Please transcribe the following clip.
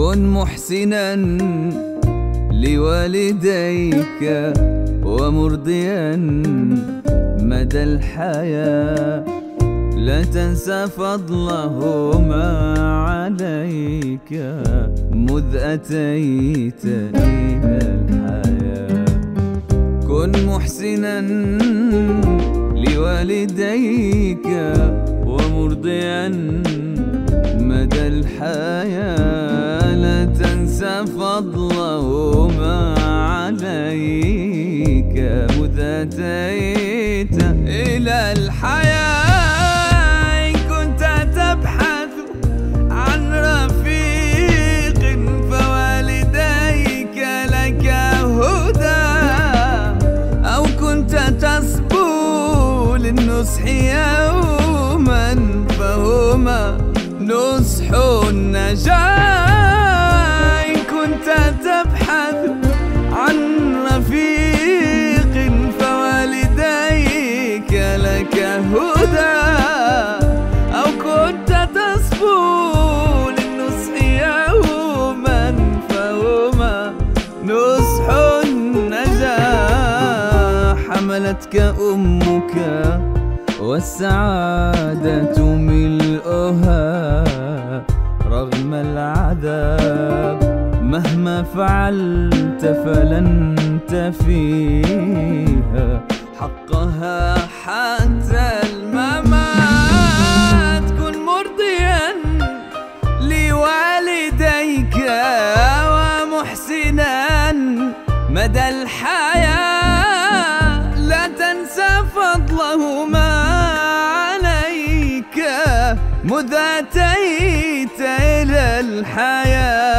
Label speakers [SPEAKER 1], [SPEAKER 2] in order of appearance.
[SPEAKER 1] كن محسنا لوالديك ومرضيا مدى الحياة. لا تنسى فضلهما عليك مذ أتيت إلى الحياة. كن محسنا لوالديك ومرضيا مدى تنسى فضلهما عليك مذ أتيت إلى الحياة. كنت تبحث عن رفيق فوالديك لك هدى. أو كنت للنصح يوما تصبو للنصح يوما فهما نصح النجاة حملتك أمك والسعادة ملؤها رغم العذاب. مهما فعلت فلن تفيها. حقها حتى مدى الحياة لا تنسى فضلهما عليك مذ أتيت إلى الحياة.